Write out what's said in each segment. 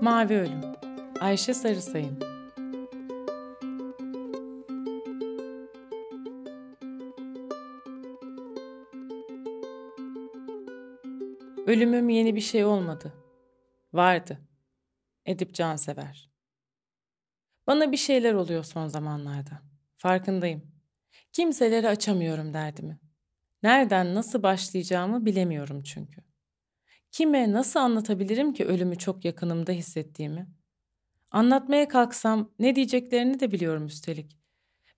Mavi Ölüm Ayşe Sarısayın Ölümüm yeni bir şey olmadı. Vardı. Edip Cansever Bana bir şeyler oluyor son zamanlarda. Farkındayım. Kimselere açamıyorum derdimi. Nereden nasıl başlayacağımı bilemiyorum çünkü. Kime nasıl anlatabilirim ki ölümü çok yakınımda hissettiğimi? Anlatmaya kalksam ne diyeceklerini de biliyorum üstelik.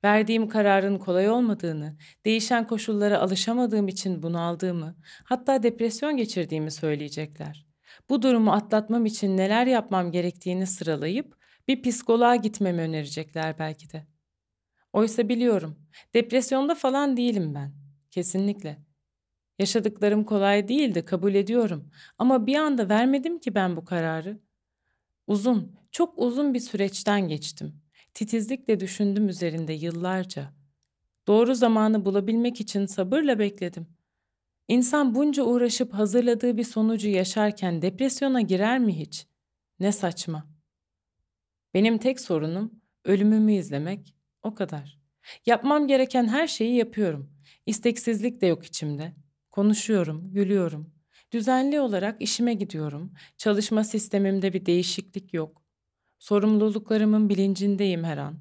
Verdiğim kararın kolay olmadığını, değişen koşullara alışamadığım için bunaldığımı, hatta depresyon geçirdiğimi söyleyecekler. Bu durumu atlatmam için neler yapmam gerektiğini sıralayıp bir psikoloğa gitmemi önerecekler belki de. Oysa biliyorum, depresyonda falan değilim ben. Kesinlikle. Yaşadıklarım kolay değildi, kabul ediyorum. Ama bir anda vermedim ki ben bu kararı. Uzun, çok uzun bir süreçten geçtim. Titizlikle düşündüm üzerinde yıllarca. Doğru zamanı bulabilmek için sabırla bekledim. İnsan bunca uğraşıp hazırladığı bir sonucu yaşarken depresyona girer mi hiç? Ne saçma. Benim tek sorunum ölümümü izlemek, o kadar. Yapmam gereken her şeyi yapıyorum. İsteksizlik de yok içimde. Konuşuyorum, gülüyorum. Düzenli olarak işime gidiyorum. Çalışma sistemimde bir değişiklik yok. Sorumluluklarımın bilincindeyim her an.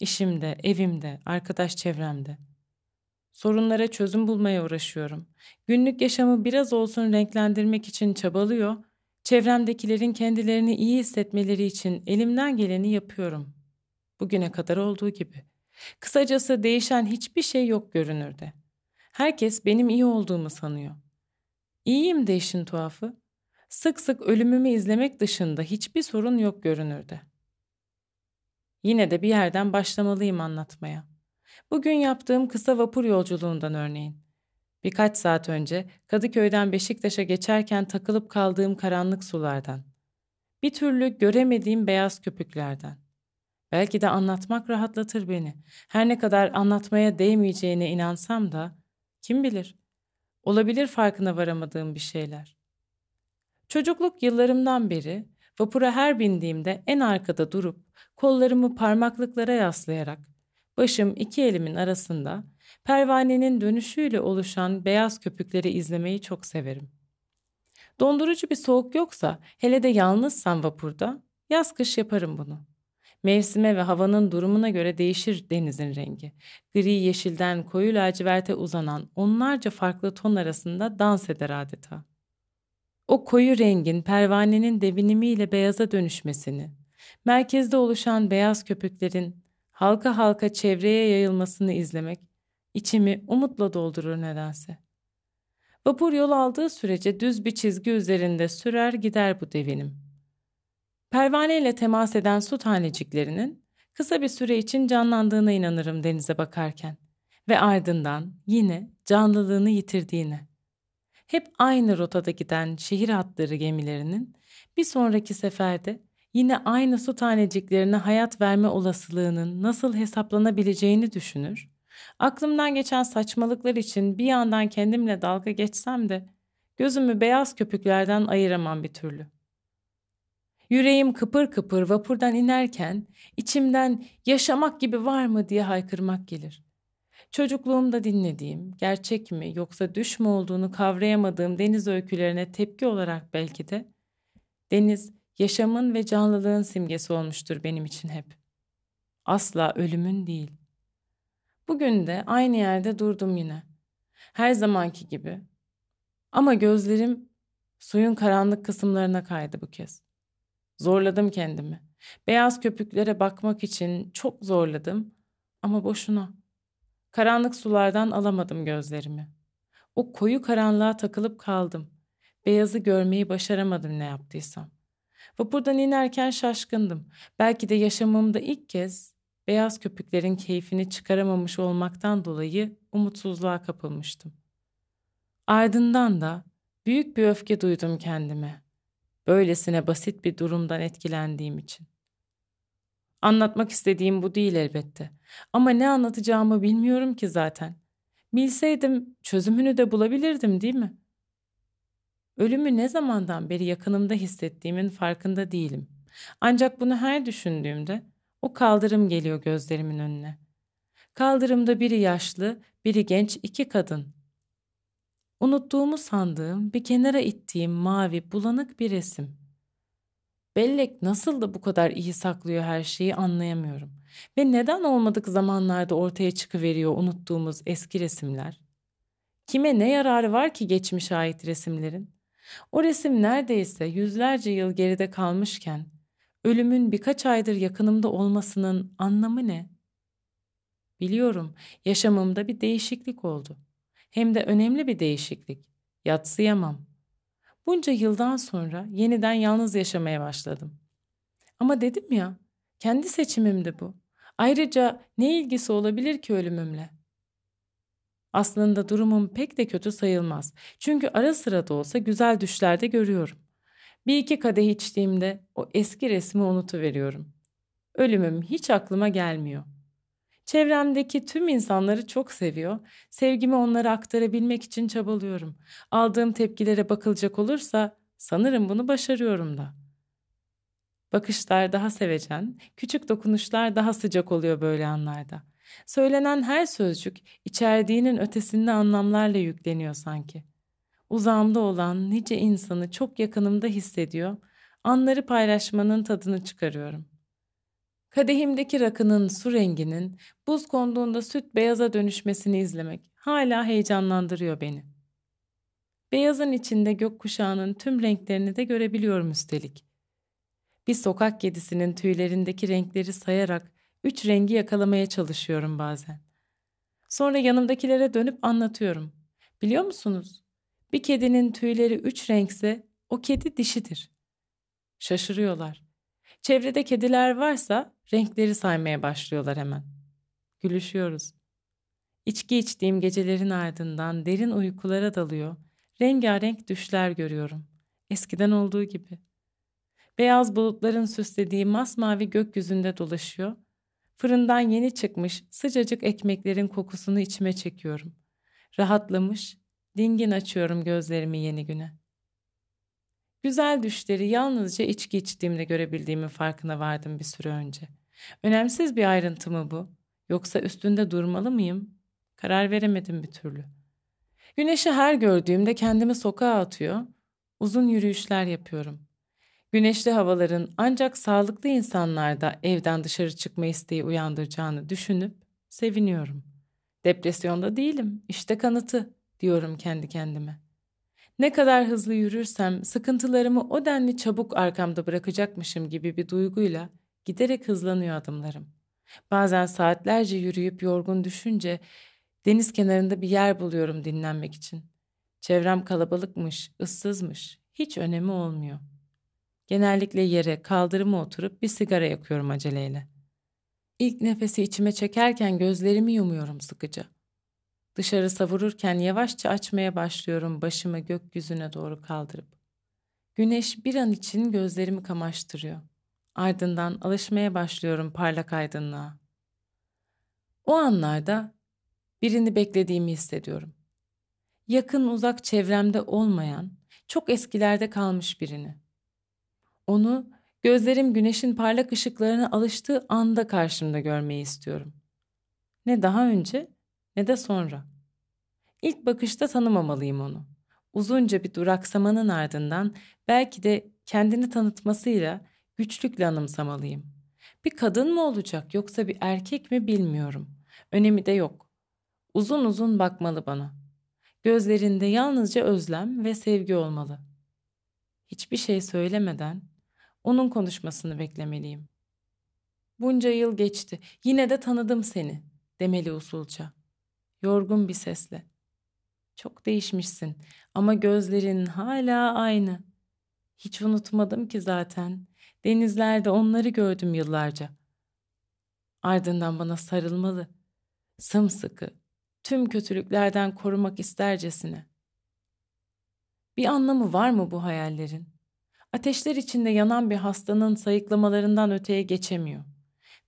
İşimde, evimde, arkadaş çevremde. Sorunlara çözüm bulmaya uğraşıyorum. Günlük yaşamı biraz olsun renklendirmek için çabalıyor. Çevremdekilerin kendilerini iyi hissetmeleri için elimden geleni yapıyorum. Bugüne kadar olduğu gibi. Kısacası değişen hiçbir şey yok görünürde. Herkes benim iyi olduğumu sanıyor. İyiyim de işin tuhafı. Sık sık ölümümü izlemek dışında hiçbir sorun yok görünürde. Yine de bir yerden başlamalıyım anlatmaya. Bugün yaptığım kısa vapur yolculuğundan örneğin. Birkaç saat önce Kadıköy'den Beşiktaş'a geçerken takılıp kaldığım karanlık sulardan. Bir türlü göremediğim beyaz köpüklerden. Belki de anlatmak rahatlatır beni. Her ne kadar anlatmaya değmeyeceğine inansam da kim bilir? Olabilir farkına varamadığım bir şeyler. Çocukluk yıllarımdan beri vapura her bindiğimde en arkada durup kollarımı parmaklıklara yaslayarak başım iki elimin arasında pervanenin dönüşüyle oluşan beyaz köpükleri izlemeyi çok severim. Dondurucu bir soğuk yoksa hele de yalnızsam vapurda yaz kış yaparım bunu. Mevsime ve havanın durumuna göre değişir denizin rengi. Gri yeşilden koyu laciverte uzanan onlarca farklı ton arasında dans eder adeta. O koyu rengin pervanenin devinimiyle beyaza dönüşmesini, merkezde oluşan beyaz köpüklerin halka halka çevreye yayılmasını izlemek içimi umutla doldurur nedense. Vapur yol aldığı sürece düz bir çizgi üzerinde sürer gider bu devinim. Pervane ile temas eden su taneciklerinin kısa bir süre için canlandığına inanırım denize bakarken ve ardından yine canlılığını yitirdiğine. Hep aynı rotada giden şehir hatları gemilerinin bir sonraki seferde yine aynı su taneciklerine hayat verme olasılığının nasıl hesaplanabileceğini düşünür. Aklımdan geçen saçmalıklar için bir yandan kendimle dalga geçsem de gözümü beyaz köpüklerden ayıramam bir türlü. Yüreğim kıpır kıpır vapurdan inerken içimden yaşamak gibi var mı diye haykırmak gelir. Çocukluğumda dinlediğim, gerçek mi yoksa düş mü olduğunu kavrayamadığım deniz öykülerine tepki olarak belki de deniz yaşamın ve canlılığın simgesi olmuştur benim için hep. Asla ölümün değil. Bugün de aynı yerde durdum yine. Her zamanki gibi. Ama gözlerim suyun karanlık kısımlarına kaydı bu kez. Zorladım kendimi. Beyaz köpüklere bakmak için çok zorladım ama boşuna. Karanlık sulardan alamadım gözlerimi. O koyu karanlığa takılıp kaldım. Beyazı görmeyi başaramadım ne yaptıysam. Vapurdan inerken şaşkındım. Belki de yaşamımda ilk kez beyaz köpüklerin keyfini çıkaramamış olmaktan dolayı umutsuzluğa kapılmıştım. Ardından da büyük bir öfke duydum kendime. Böylesine basit bir durumdan etkilendiğim için. Anlatmak istediğim bu değil elbette. Ama ne anlatacağımı bilmiyorum ki zaten. Bilseydim çözümünü de bulabilirdim değil mi? Ölümü ne zamandan beri yakınımda hissettiğimin farkında değilim. Ancak bunu her düşündüğümde o kaldırım geliyor gözlerimin önüne. Kaldırımda biri yaşlı, biri genç iki kadın. Unuttuğumu sandığım, bir kenara ittiğim mavi, bulanık bir resim. Bellek nasıl da bu kadar iyi saklıyor her şeyi anlayamıyorum. Ve neden olmadık zamanlarda ortaya çıkıveriyor unuttuğumuz eski resimler? Kime ne yararı var ki geçmiş ait resimlerin? O resim neredeyse yüzlerce yıl geride kalmışken ölümün birkaç aydır yakınımda olmasının anlamı ne? Biliyorum yaşamımda bir değişiklik oldu. Hem de önemli bir değişiklik. Yatsıyamam. Bunca yıldan sonra yeniden yalnız yaşamaya başladım. Ama dedim ya, kendi seçimimdi bu. Ayrıca ne ilgisi olabilir ki ölümümle? Aslında durumum pek de kötü sayılmaz. Çünkü ara sıra da olsa güzel düşlerde görüyorum. Bir iki kadeh içtiğimde o eski resmi unutuveriyorum. Ölümüm hiç aklıma gelmiyor. Çevremdeki tüm insanları çok seviyor. Sevgimi onlara aktarabilmek için çabalıyorum. Aldığım tepkilere bakılacak olursa sanırım bunu başarıyorum da. Bakışlar daha sevecen, küçük dokunuşlar daha sıcak oluyor böyle anlarda. Söylenen her sözcük içerdiğinin ötesinde anlamlarla yükleniyor sanki. Uzağımda olan nice insanı çok yakınımda hissediyor, anları paylaşmanın tadını çıkarıyorum. Kadehimdeki rakının su renginin buz konduğunda süt beyaza dönüşmesini izlemek hala heyecanlandırıyor beni. Beyazın içinde gökkuşağının tüm renklerini de görebiliyorum üstelik. Bir sokak kedisinin tüylerindeki renkleri sayarak üç rengi yakalamaya çalışıyorum bazen. Sonra yanımdakilere dönüp anlatıyorum. Biliyor musunuz? Bir kedinin tüyleri üç renkse o kedi dişidir. Şaşırıyorlar. Çevrede kediler varsa renkleri saymaya başlıyorlar hemen. Gülüşüyoruz. İçki içtiğim gecelerin ardından derin uykulara dalıyor, rengarenk düşler görüyorum. Eskiden olduğu gibi. Beyaz bulutların süslediği masmavi gökyüzünde dolaşıyor, fırından yeni çıkmış sıcacık ekmeklerin kokusunu içime çekiyorum. Rahatlamış, dingin açıyorum gözlerimi yeni güne. Güzel düşleri yalnızca içki içtiğimde görebildiğimin farkına vardım bir süre önce. Önemsiz bir ayrıntı mı bu? Yoksa üstünde durmalı mıyım? Karar veremedim bir türlü. Güneşi her gördüğümde kendimi sokağa atıyor, uzun yürüyüşler yapıyorum. Güneşli havaların ancak sağlıklı insanlarda evden dışarı çıkma isteği uyandıracağını düşünüp seviniyorum. Depresyonda değilim, işte kanıtı diyorum kendi kendime. Ne kadar hızlı yürürsem sıkıntılarımı o denli çabuk arkamda bırakacakmışım gibi bir duyguyla giderek hızlanıyor adımlarım. Bazen saatlerce yürüyüp yorgun düşünce deniz kenarında bir yer buluyorum dinlenmek için. Çevrem kalabalıkmış, ıssızmış, hiç önemi olmuyor. Genellikle yere, kaldırıma oturup bir sigara yakıyorum aceleyle. İlk nefesi içime çekerken gözlerimi yumuyorum sıkıca. Dışarı savururken yavaşça açmaya başlıyorum başımı gökyüzüne doğru kaldırıp. Güneş bir an için gözlerimi kamaştırıyor. Ardından alışmaya başlıyorum parlak aydınlığa. O anlarda birini beklediğimi hissediyorum. Yakın uzak çevremde olmayan, çok eskilerde kalmış birini. Onu gözlerim güneşin parlak ışıklarına alıştığı anda karşımda görmeyi istiyorum. Ne daha önce ne de sonra. İlk bakışta tanımamalıyım onu. Uzunca bir duraksamanın ardından belki de kendini tanıtmasıyla güçlükle anımsamalıyım. Bir kadın mı olacak yoksa bir erkek mi bilmiyorum. Önemi de yok. Uzun uzun bakmalı bana. Gözlerinde yalnızca özlem ve sevgi olmalı. Hiçbir şey söylemeden onun konuşmasını beklemeliyim. Bunca yıl geçti. Yine de tanıdım seni demeli usulca. Yorgun bir sesle. Çok değişmişsin ama gözlerin hala aynı. Hiç unutmadım ki zaten. Denizlerde onları gördüm yıllarca. Ardından bana sarılmalı. Sımsıkı, tüm kötülüklerden korumak istercesine. Bir anlamı var mı bu hayallerin? Ateşler içinde yanan bir hastanın sayıklamalarından öteye geçemiyor.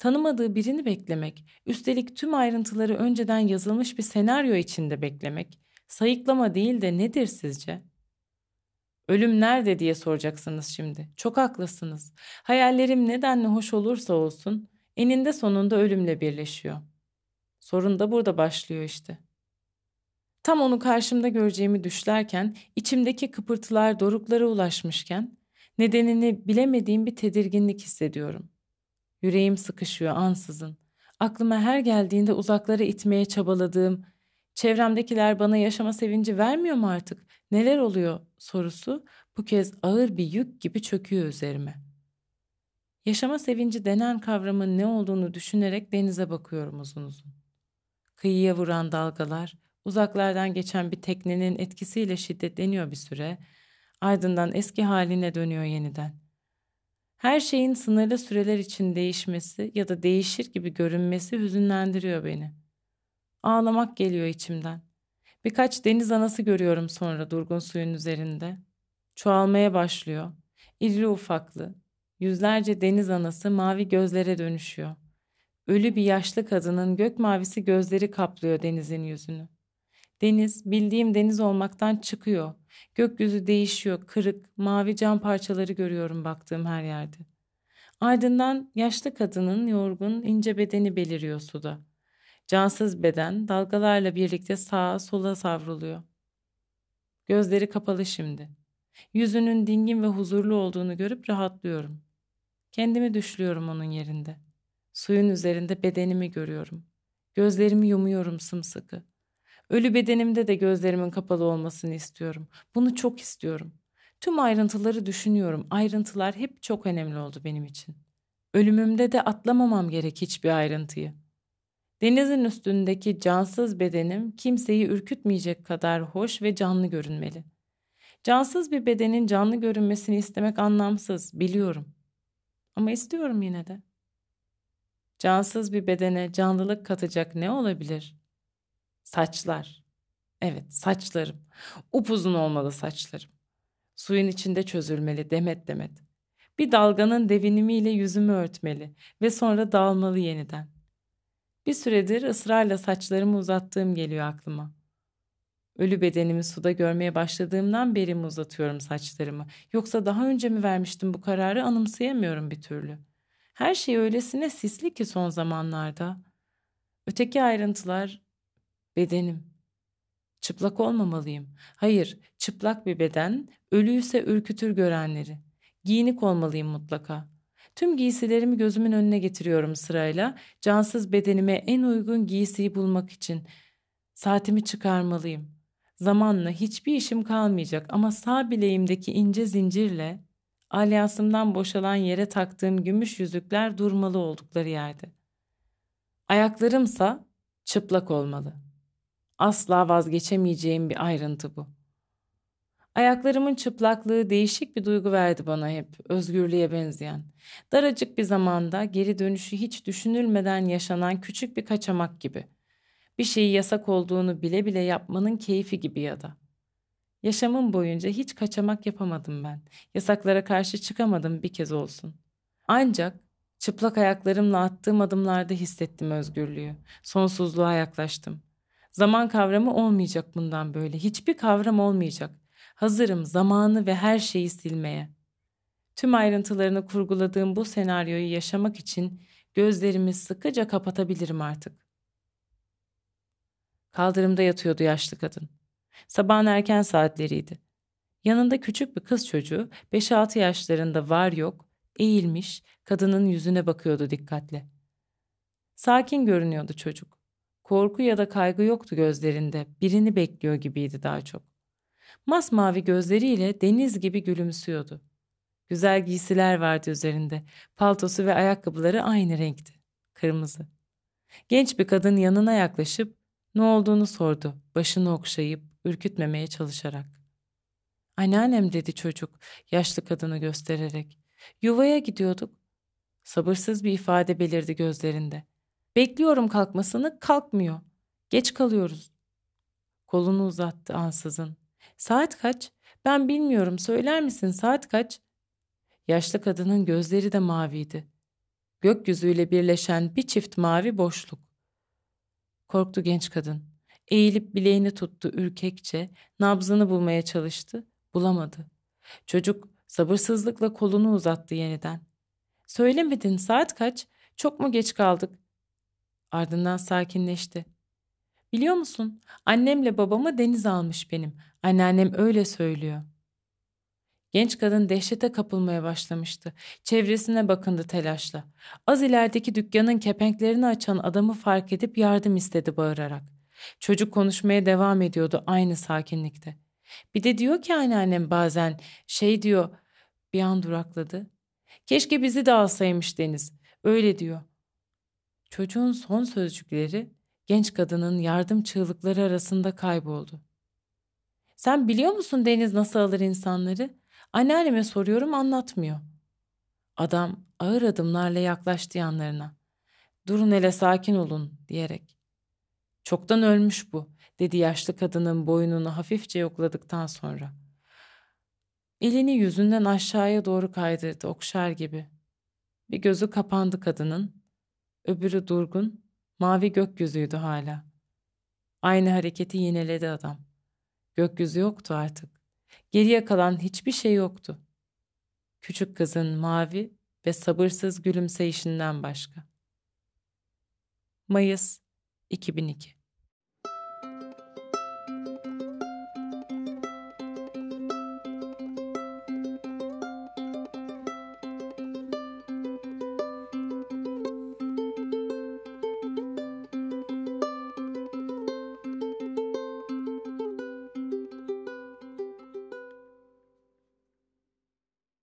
Tanımadığı birini beklemek, üstelik tüm ayrıntıları önceden yazılmış bir senaryo içinde beklemek, sayıklama değil de nedir sizce? Ölüm nerede diye soracaksınız şimdi. Çok haklısınız. Hayallerim nedenle hoş olursa olsun eninde sonunda ölümle birleşiyor. Sorun da burada başlıyor işte. Tam onu karşımda göreceğimi düşlerken, içimdeki kıpırtılar doruklara ulaşmışken, nedenini bilemediğim bir tedirginlik hissediyorum. Yüreğim sıkışıyor ansızın. Aklıma her geldiğinde uzaklara itmeye çabaladığım, çevremdekiler bana yaşama sevinci vermiyor mu artık? Neler oluyor sorusu bu kez ağır bir yük gibi çöküyor üzerime. Yaşama sevinci denen kavramın ne olduğunu düşünerek denize bakıyorum uzun uzun. Kıyıya vuran dalgalar, uzaklardan geçen bir teknenin etkisiyle şiddetleniyor bir süre, ardından eski haline dönüyor yeniden. Her şeyin sınırlı süreler için değişmesi ya da değişir gibi görünmesi hüzünlendiriyor beni. Ağlamak geliyor içimden. Birkaç deniz anası görüyorum sonra durgun suyun üzerinde. Çoğalmaya başlıyor. İrili ufaklı. Yüzlerce deniz anası mavi gözlere dönüşüyor. Ölü bir yaşlı kadının gök mavisi gözleri kaplıyor denizin yüzünü. Deniz bildiğim deniz olmaktan çıkıyor. Gökyüzü değişiyor, kırık, mavi cam parçaları görüyorum baktığım her yerde. Ardından yaşlı kadının yorgun, ince bedeni beliriyor suda. Cansız beden dalgalarla birlikte sağa sola savruluyor. Gözleri kapalı şimdi. Yüzünün dingin ve huzurlu olduğunu görüp rahatlıyorum. Kendimi düşlüyorum onun yerinde. Suyun üzerinde bedenimi görüyorum. Gözlerimi yumuyorum sımsıkı. Ölü bedenimde de gözlerimin kapalı olmasını istiyorum. Bunu çok istiyorum. Tüm ayrıntıları düşünüyorum. Ayrıntılar hep çok önemli oldu benim için. Ölümümde de atlamamam gerek hiçbir ayrıntıyı. Denizin üstündeki cansız bedenim kimseyi ürkütmeyecek kadar hoş ve canlı görünmeli. Cansız bir bedenin canlı görünmesini istemek anlamsız, biliyorum. Ama istiyorum yine de. Cansız bir bedene canlılık katacak ne olabilir? Saçlar. Evet, saçlarım. Upuzun olmalı saçlarım. Suyun içinde çözülmeli demet demet. Bir dalganın devinimiyle yüzümü örtmeli ve sonra dağılmalı yeniden. Bir süredir ısrarla saçlarımı uzattığım geliyor aklıma. Ölü bedenimi suda görmeye başladığımdan beri mi uzatıyorum saçlarımı? Yoksa daha önce mi vermiştim bu kararı anımsayamıyorum bir türlü. Her şey öylesine sisli ki son zamanlarda. Öteki ayrıntılar bedenim. Çıplak olmamalıyım. Hayır, çıplak bir beden ölüyse ürkütür görenleri. Giyinik olmalıyım mutlaka. Tüm giysilerimi gözümün önüne getiriyorum sırayla. Cansız bedenime en uygun giysiyi bulmak için. Saatimi çıkarmalıyım. Zamanla hiçbir işim kalmayacak ama sağ bileğimdeki ince zincirle alyasımdan boşalan yere taktığım gümüş yüzükler durmalı oldukları yerde. Ayaklarımsa çıplak olmalı. Asla vazgeçemeyeceğim bir ayrıntı bu. Ayaklarımın çıplaklığı değişik bir duygu verdi bana hep, özgürlüğe benzeyen. Daracık bir zamanda geri dönüşü hiç düşünülmeden yaşanan küçük bir kaçamak gibi. Bir şeyi yasak olduğunu bile bile yapmanın keyfi gibi ya da. Yaşamım boyunca hiç kaçamak yapamadım ben. Yasaklara karşı çıkamadım bir kez olsun. Ancak çıplak ayaklarımla attığım adımlarda hissettim özgürlüğü. Sonsuzluğa yaklaştım. Zaman kavramı olmayacak bundan böyle. Hiçbir kavram olmayacak. Hazırım zamanı ve her şeyi silmeye. Tüm ayrıntılarını kurguladığım bu senaryoyu yaşamak için gözlerimi sıkıca kapatabilirim artık. Kaldırımda yatıyordu yaşlı kadın. Sabahın erken saatleriydi. Yanında küçük bir kız çocuğu 5-6 yaşlarında var yok, eğilmiş, kadının yüzüne bakıyordu dikkatle. Sakin görünüyordu çocuk. Korku ya da kaygı yoktu gözlerinde, birini bekliyor gibiydi daha çok. Masmavi gözleriyle deniz gibi gülümsüyordu. Güzel giysiler vardı üzerinde. Paltosu ve ayakkabıları aynı renkti. Kırmızı. Genç bir kadın yanına yaklaşıp ne olduğunu sordu. Başını okşayıp ürkütmemeye çalışarak. Anneannem dedi çocuk yaşlı kadını göstererek. Yuvaya gidiyorduk. Sabırsız bir ifade belirdi gözlerinde. Bekliyorum kalkmasını kalkmıyor. Geç kalıyoruz. Kolunu uzattı ansızın. Saat kaç? Ben bilmiyorum söyler misin saat kaç? Yaşlı kadının gözleri de maviydi. Gökyüzüyle birleşen bir çift mavi boşluk. Korktu genç kadın. Eğilip bileğini tuttu ürkekçe, nabzını bulmaya çalıştı, bulamadı. Çocuk sabırsızlıkla kolunu uzattı yeniden. Söylemedin saat kaç? Çok mu geç kaldık? Ardından sakinleşti. Biliyor musun? Annemle babamı deniz almış benim. Anneannem öyle söylüyor. Genç kadın dehşete kapılmaya başlamıştı. Çevresine bakındı telaşla. Az ilerideki dükkanın kepenklerini açan adamı fark edip yardım istedi bağırarak. Çocuk konuşmaya devam ediyordu aynı sakinlikte. Bir de diyor ki anneannem bazen şey diyor bir an durakladı. Keşke bizi de alsaymış Deniz. Öyle diyor. Çocuğun son sözcükleri genç kadının yardım çığlıkları arasında kayboldu. Sen biliyor musun Deniz nasıl alır insanları? Anneanneme soruyorum anlatmıyor. Adam ağır adımlarla yaklaştı yanlarına. Durun hele sakin olun diyerek. Çoktan ölmüş bu dedi yaşlı kadının boynunu hafifçe yokladıktan sonra. Elini yüzünden aşağıya doğru kaydırdı okşar gibi. Bir gözü kapandı kadının. Öbürü durgun, mavi gökyüzüydü hala. Aynı hareketi yineledi adam. Gökyüzü yoktu artık. Geriye kalan hiçbir şey yoktu. Küçük kızın mavi ve sabırsız gülümseyişinden başka. Mayıs 2002